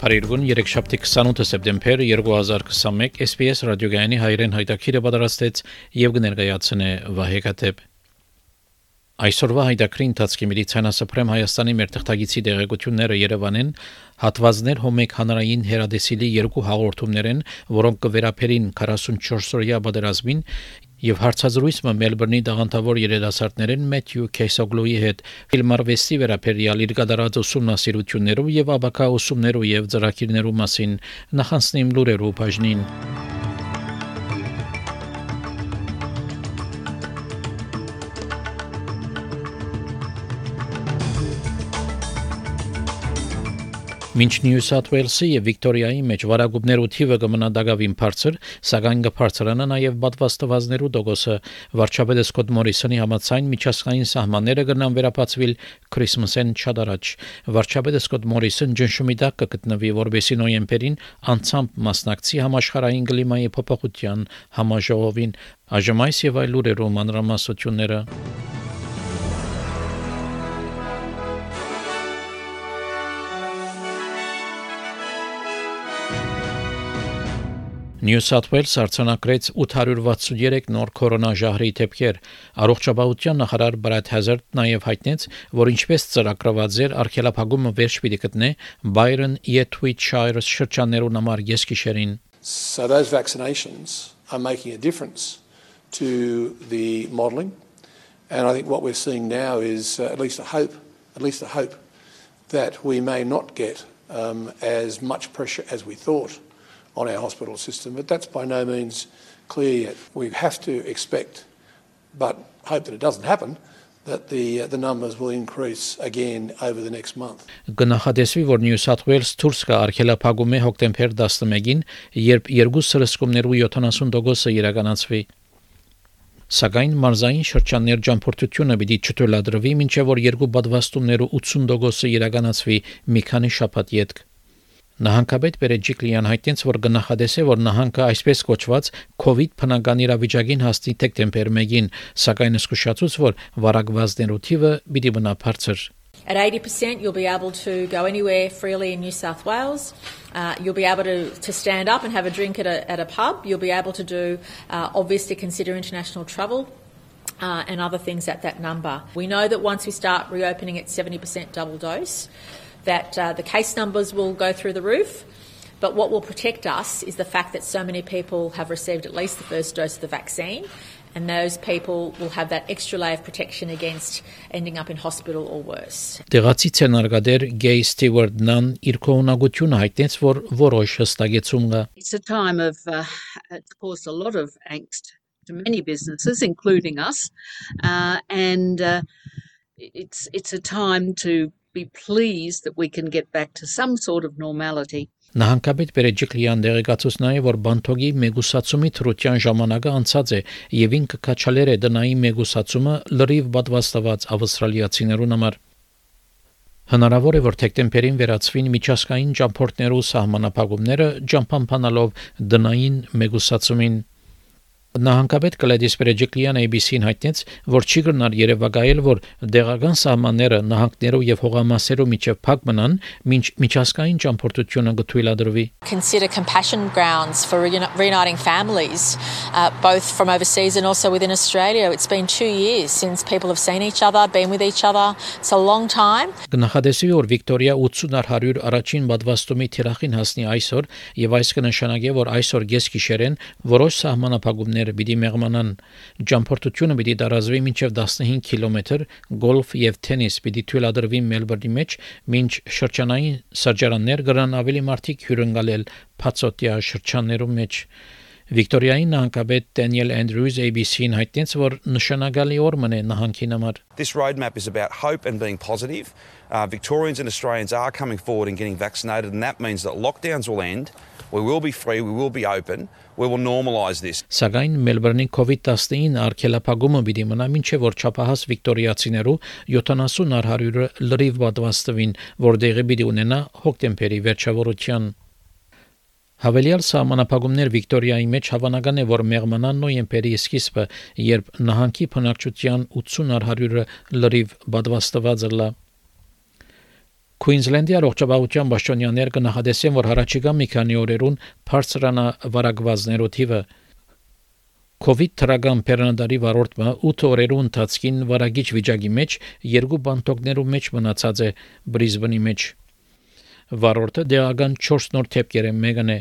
Փարիգուն 3-շաբթի 28 սեպտեմբեր 2021 SPS ռադիոգայանի հայրեն հայտակիրը պատրաստեց եւ կներկայացնե Վահե Կատեփ Այսօրվա հայտակրի ընթացքի մեդիցինասպրեմ Հայաստանի մեր թղթագիտի դեղեցությունները Երևանեն հատվածներ հոմեկ հանրային հերադեսիլի երկու հաղորդումներ են, որոնք կվերապերին 44-օրյա պատերազմին եւ հարցազրույցը Մելբուրնի դաղանթավոր երիտասարդներեն Մեթյու Քեյսոգլուի հետ ֆիլմարվեստի վերաբերյալ իր կատարած ուսումնասիրություններով եւ աբակա ուսումներով եւ ծրագիրներով մասին նախանցնիմ լուրերով բաժնին Մինչ Նյու Սաթ Ուելսի եւ Վիկտորիայի մեջ վարագումներու թիվը կմնա դակավին բարձր, սակայն կբարձրանա նաեւ պատվաստվածներու դոգոսը վարչապետ Սկոտ Մորիսոնի համաձայն միջազգային սահմանները կնան վերապացվել Քրիսմասեն չադարաջ։ Վարչապետ Սկոտ Մորիսոն ջնշումի տակ կգտնվի, որբեսի նոյեմբերին անցամբ մասնակցի համաշխարհային կլիմայի փոփոխության համաժողովին։ Այժմ այս եւ այլ լուրերով մանրամասությունները Նյու Սաթ Ուելս արձանագրեց 863 նոր կորոնաժահրի դեպքեր։ Առողջապահության նախարար Բրադ Հազարդ նաև հայտնեց, որ ինչպես ծրագրված էր արխելափակումը վերջ պիտի գտնե Byron Yetwitshire շրջաններուն համար եսկիշերին։ So those vaccinations are making a difference to the modelling, and I think what we're seeing now is uh, at least a hope, at least a hope that we may not get um, as much pressure as we thought on our hospital system, but that's by no means clear yet. We have to expect, but hope that it doesn't happen, that the uh, the numbers will increase again over the next month. Գնահատեսվի, որ Նյու Սաթ Ուելս դուրս կա արխելափակում է հոկտեմբեր 11-ին, երբ երկու սրսկումներու 70%-ը իրականացվի։ Սակայն մարզային շրջաններ ջամփորդությունը պիտի չթույլատրվի, մինչև որ երկու պատվաստումներու 80%-ը իրականացվի մի քանի շաբաթ յետք։ Նահանգապետ Պերեջիկլյան հայտնեց, որ գնահատեսե, որ նահանգը այսպես կոչված COVID բնական իրավիճակին հասնի դեկտեմբեր 1-ին, սակայն զսկուշացուց, որ վարակվածներու թիվը պիտի մնա բարձր։ At 80%, you'll be able to go anywhere freely in New South Wales. Uh, you'll be able to, to stand up and have a drink at a, at a pub. You'll be able to do, uh, obviously, consider international travel. Uh, and other things at that number. We know that once we start reopening at 70% double dose, that uh, the case numbers will go through the roof. But what will protect us is the fact that so many people have received at least the first dose of the vaccine, and those people will have that extra layer of protection against ending up in hospital or worse. Տեղացի ցենարգադեր Գեյ Ստիվարտ Նան իր կողմնակությունը հայտնեց, որ որոշ հստակեցում կա։ It's a time of, uh, it's caused a lot of angst to many businesses, including us, uh, and uh, it's it's a time to be pleased that we can get back to some sort of normality. Նահանգապետ Պերեջիկլյան դեղեկացուց նաև որ բանթոգի մեգուսացումի թրության ժամանակը անցած է եւ ինքը քաչալեր է դնայի մեգուսացումը լրիվ պատվաստված ավստրալիացիներուն համար Հնարավոր է որ դեկտեմբերին վերացվին միջազգային ճամփորդներու սահմանափակումները ճամփամփանալով դնային մեգուսացումին Նահանգապետ Կլեդիս Պերեջիկլյան ABC-ին հայտնեց, որ չի գնար Երևակայել, որ դեղական սահմանները նահանգներով եւ հողամասերով միջև փակ մնան, մինչ միջազգային ճամփորդությունը գթույլադրվի։ Consider compassion grounds for reuniting families, uh, both from overseas and also within Australia. It's been two years since people have seen each other, been with each other. It's a long time. Գնահատեսի որ Վիկտորիա 80-100 առաջին պատվաստումի թիրախին հասնի այսօր եւ այս կնշանակի, որ այսօր գես գիշերեն որոշ սահմանափակումներ գիշերները պիտի մեղմանան ճամփորդությունը պիտի դարազվի մինչև 15 կիլոմետր գոլֆ եւ թենիս պիտի թույլատրվի մելբուրնի մեջ մինչ շրջանային սրճարաններ գրան ավելի մարդիկ հյուրընկալել փածոտիա շրջաններում մեջ Վիկտորիայի նահանգապետ Դենիել Andrews ABC-ին հայտնեց, որ նշանակալի օր մնե նահանգին համար։ This roadmap is about hope and being positive. Uh, Victorians and Australians are coming forward and getting vaccinated and that means that lockdowns will end We will be free, we will be open, we will normalise this. Սակայն Մելբուրնի COVID-19 արգելափակումը պիտի մնա մինչև որ չափահաս վիկտորիացիներու 70 առ 100-ը լրիվ պատվաստվին, որ դեղի պիտի ունենա հոկտեմբերի վերջավորության։ Հավելյալ սահմանապահումներ Վիկտորիայի մեջ հավանական է, որ մեղմանան նոյեմբերի սկիզբը, երբ նահանգի բնակչության 80 առ 100-ը լրիվ պատվաստված լա։ Քուինզլենդի առողջապահության պաշտոնյաներ կնահատեսեն, որ հարաճիգա մի քանի օրերուն բարձրանա վարակվածներու թիվը COVID թրագան պերնադարի վարորդը 8 օրերու ընթացքին վարագիչ վիճակի մեջ երկու բանտոկներու մեջ մնացած է Բրիզբենի մեջ վարորդը դեղական 4 նոր թեփքեր է մեկն է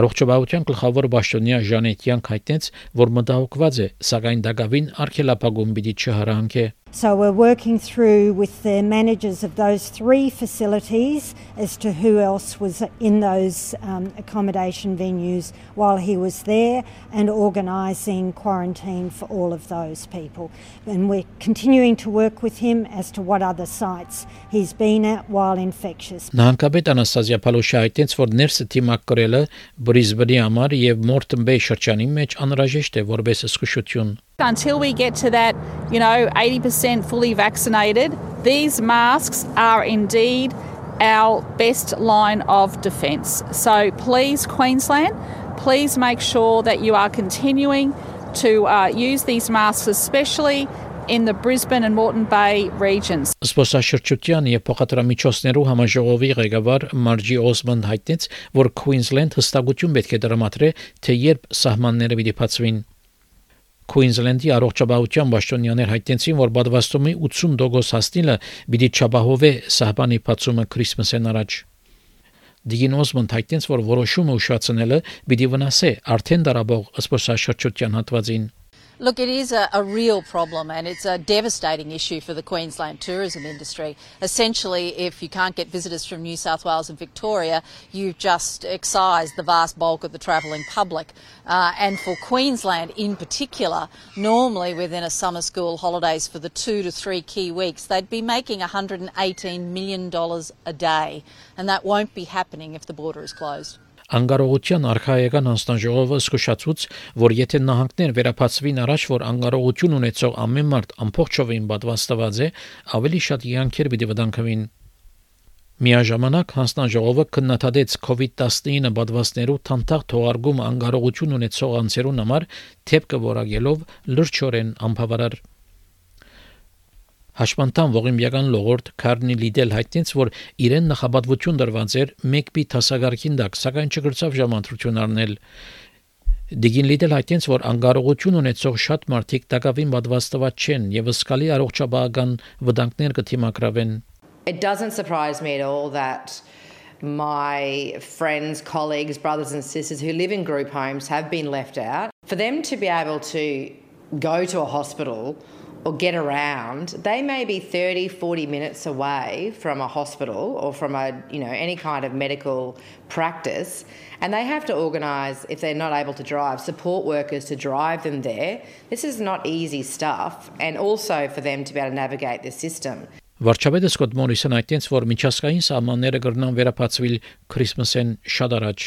առողջապահության գլխավոր պաշտոնյա Ժանետյան հայտնեց որ մտահոգված է սակայն դակավին արգելափակում պիտի չհրանքե So we're working through with the managers of those three facilities as to who else was in those um, accommodation venues while he was there and organising quarantine for all of those people. And we're continuing to work with him as to what other sites he's been at while infectious. Նահանգապետ Անաստազիա Փալոշյա հայտնեց, որ ներսը թիմակ կրելը Բրիզբենի համար եւ Մորտոն Բեյ շրջանի մեջ անհրաժեշտ է որպես զսկուշություն until we get to that, you know, 80% fully vaccinated, these masks are indeed our best line of defence. So please, Queensland, please make sure that you are continuing to uh, use these masks, especially in the Brisbane and Moreton Bay regions. Սպոսաշրջության եւ փոխադրամիջոցներու համաժողովի ղեկավար Մարջի Օսմոն հայտնեց, որ Queensland հստակություն պետք է դրամատրե, թե երբ սահմանները պիտի բացվին։ Քուինզլենդի առողջապահության պաշտոնյաներ հայտնեցին, որ բադվաստումի 80% հասնիլը պիտի չապահովե սահմանի բացումը Քրիսմասեն առաջ։ Դիգին Օսմոն հայտնեց, որ որոշումը ուշացնելը պիտի վնասե արդեն դարաբող սպորտաշրջության հատվածին։ Look, it is a, a, real problem and it's a devastating issue for the Queensland tourism industry. Essentially, if you can't get visitors from New South Wales and Victoria, you've just excised the vast bulk of the travelling public. Uh, and for Queensland in particular, normally within a summer school holidays for the two to three key weeks, they'd be making $118 million a day. And that won't be happening if the border is closed. Անկարողության արխայական հանձնաժողովը զսկուշացուց, որ եթե նահանգներ վերապացվին առաջ, որ անկարողություն ունեցող ամեն մարդ ամբողջովին պատվաստված է, ավելի շատ յանքեր պիտի վտանգվին։ Միաժամանակ հանձնաժողովը քննադատեց COVID-19 պատվաստներու թանթաղ թողարկում անկարողություն ունեցող անձերուն համար թեփքը որակելով լրջորեն անբավարար Հաշմանդամ ողիմյական լողորդ Կարնի Լիդել հայտնեց, որ իրեն նախաբadvություն դրված էր մեկ պի հասագարքին դակ, սակայն չգրծավ ժամանտրություն առնել։ Դիգին Լիդել հայտնեց, որ անկարողություն ունեցող շատ մարդիկ տակավին պատվաստված չեն եւ ըսկալի առողջապահական վտանգներ կթիմակրավեն։ It doesn't surprise me at all that my friends, colleagues, brothers and sisters who live in group homes have been left out. For them to be able to go to a hospital or get around, they may be 30, 40 minutes away from a hospital or from a, you know, any kind of medical practice. And they have to organise, if they're not able to drive, support workers to drive them there. This is not easy stuff. And also for them to be able to navigate the system. Վարչապետը Սկոտ Մորիսոն այդտենց որ միջազգային սահմանները կրնան վերապացվել Քրիսմասեն շատ առաջ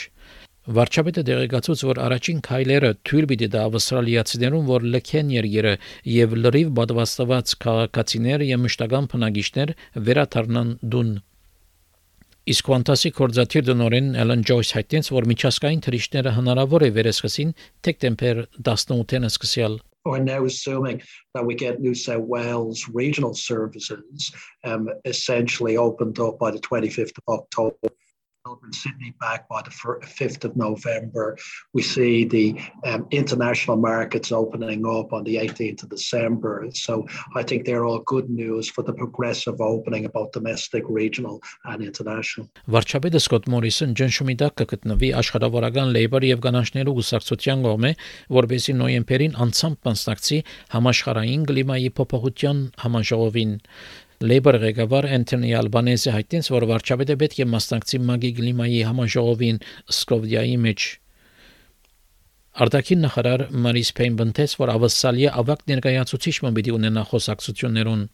Վարչապետը դեղեկացուց, որ առաջին քայլերը թույլ պիտի դա ավստրալիացիներուն, որ լքեն երգերը եւ լրիվ պատվաստված քաղաքացիներ եւ մշտական բնակիչներ վերաթարնան դուն։ Իսկ Qantas-ի կորզաթիր դնորեն Ellen Joyce հայտնեց, որ միջազգային թռիչքները հնարավոր է վերսկսին դեկտեմբեր 18-ին սկսյալ We're now assuming that we get New South Wales regional services um, essentially opened up by the 25th of October. Melbourne, Sydney back by the 5th of November. We see the um, international markets opening up on the 18th of December. So I think they're all good news for the progressive opening of both domestic, regional and international. Վարչապետը Սկոտ Մորիսոն ջնշումի տակ կգտնվի աշխարհավարական լեյբեր եւ կանանչներու գուսակցության կողմէ, որբեսի նոյեմբերին անցամբ մասնակցի համաշխարհային կլիմայի փոփոխության համաժողովին։ Labour ղեկավար Անթոնի Ալբանեզը հայտնեց, որ վարչապետը պետք է մասնակցի Մագի Գլիմայի համաժողովին Սկովդիայի մեջ։ Արտաքին նախարար Մարիս Փեյն բնտեց, որ ավասալի ավակ ներկայացուցիչը պիտի ունենա խոսակցություններուն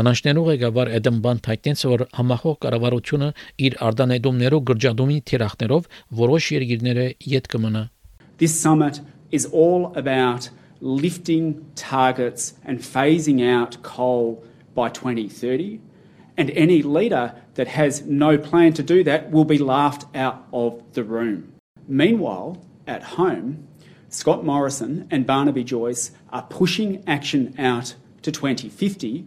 Գանաշներու ղեկավար Էդմբան հայտնեց, որ համախոհ կառավարությունը իր արտանետումներով գրջադումի թիրախներով որոշ երկիրները յետ կմնա։ This summit is all about lifting targets and phasing out coal by 2030 and any leader that has no plan to do that will be laughed out of the room. Meanwhile, at home, Scott Morrison and Barnaby Joyce are pushing action out to 2050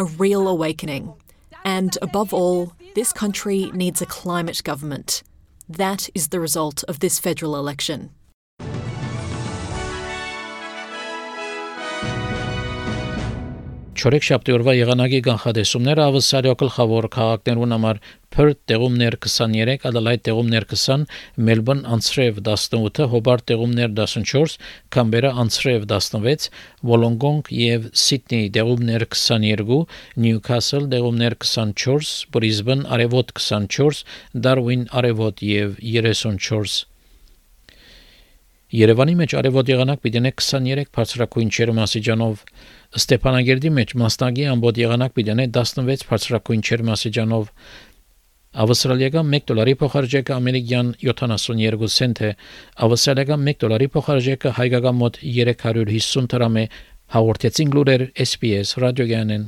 a real awakening. And above all, this country needs a climate government. That is the result of this federal election. Չորեքշաբթի օրվա եղանակի կանխատեսումները ավսարյո գլխավոր քաղաքներուն համար Perth տեղումներ 23, Adelaide տեղումներ 20, Melbourne անցրև 18, Hobart տեղումներ 14, Canberra անցրև 16, Wollongong եւ Sydney տեղումներ 22, Newcastle տեղումներ 24, Brisbane արևոտ 24, Darwin արևոտ եւ 34 Երևանի մեջ արևոտ եղանակ պիտի 23 բարձրակույն չերմասիջանով Ստեփանագերդի մեջ մասնագի ամբողջ եղանակ պիտի 16 բարձրակույն չերմասիջանով Ավստրալիական 1 դոլարի փոխարժեքը ամերիկյան 72 سنت է, ավստրալիական 1 դոլարի փոխարժեքը հայկական մոտ 350 դրամ է, հաղորդեցին լուրեր SPS ռադիոգյանեն։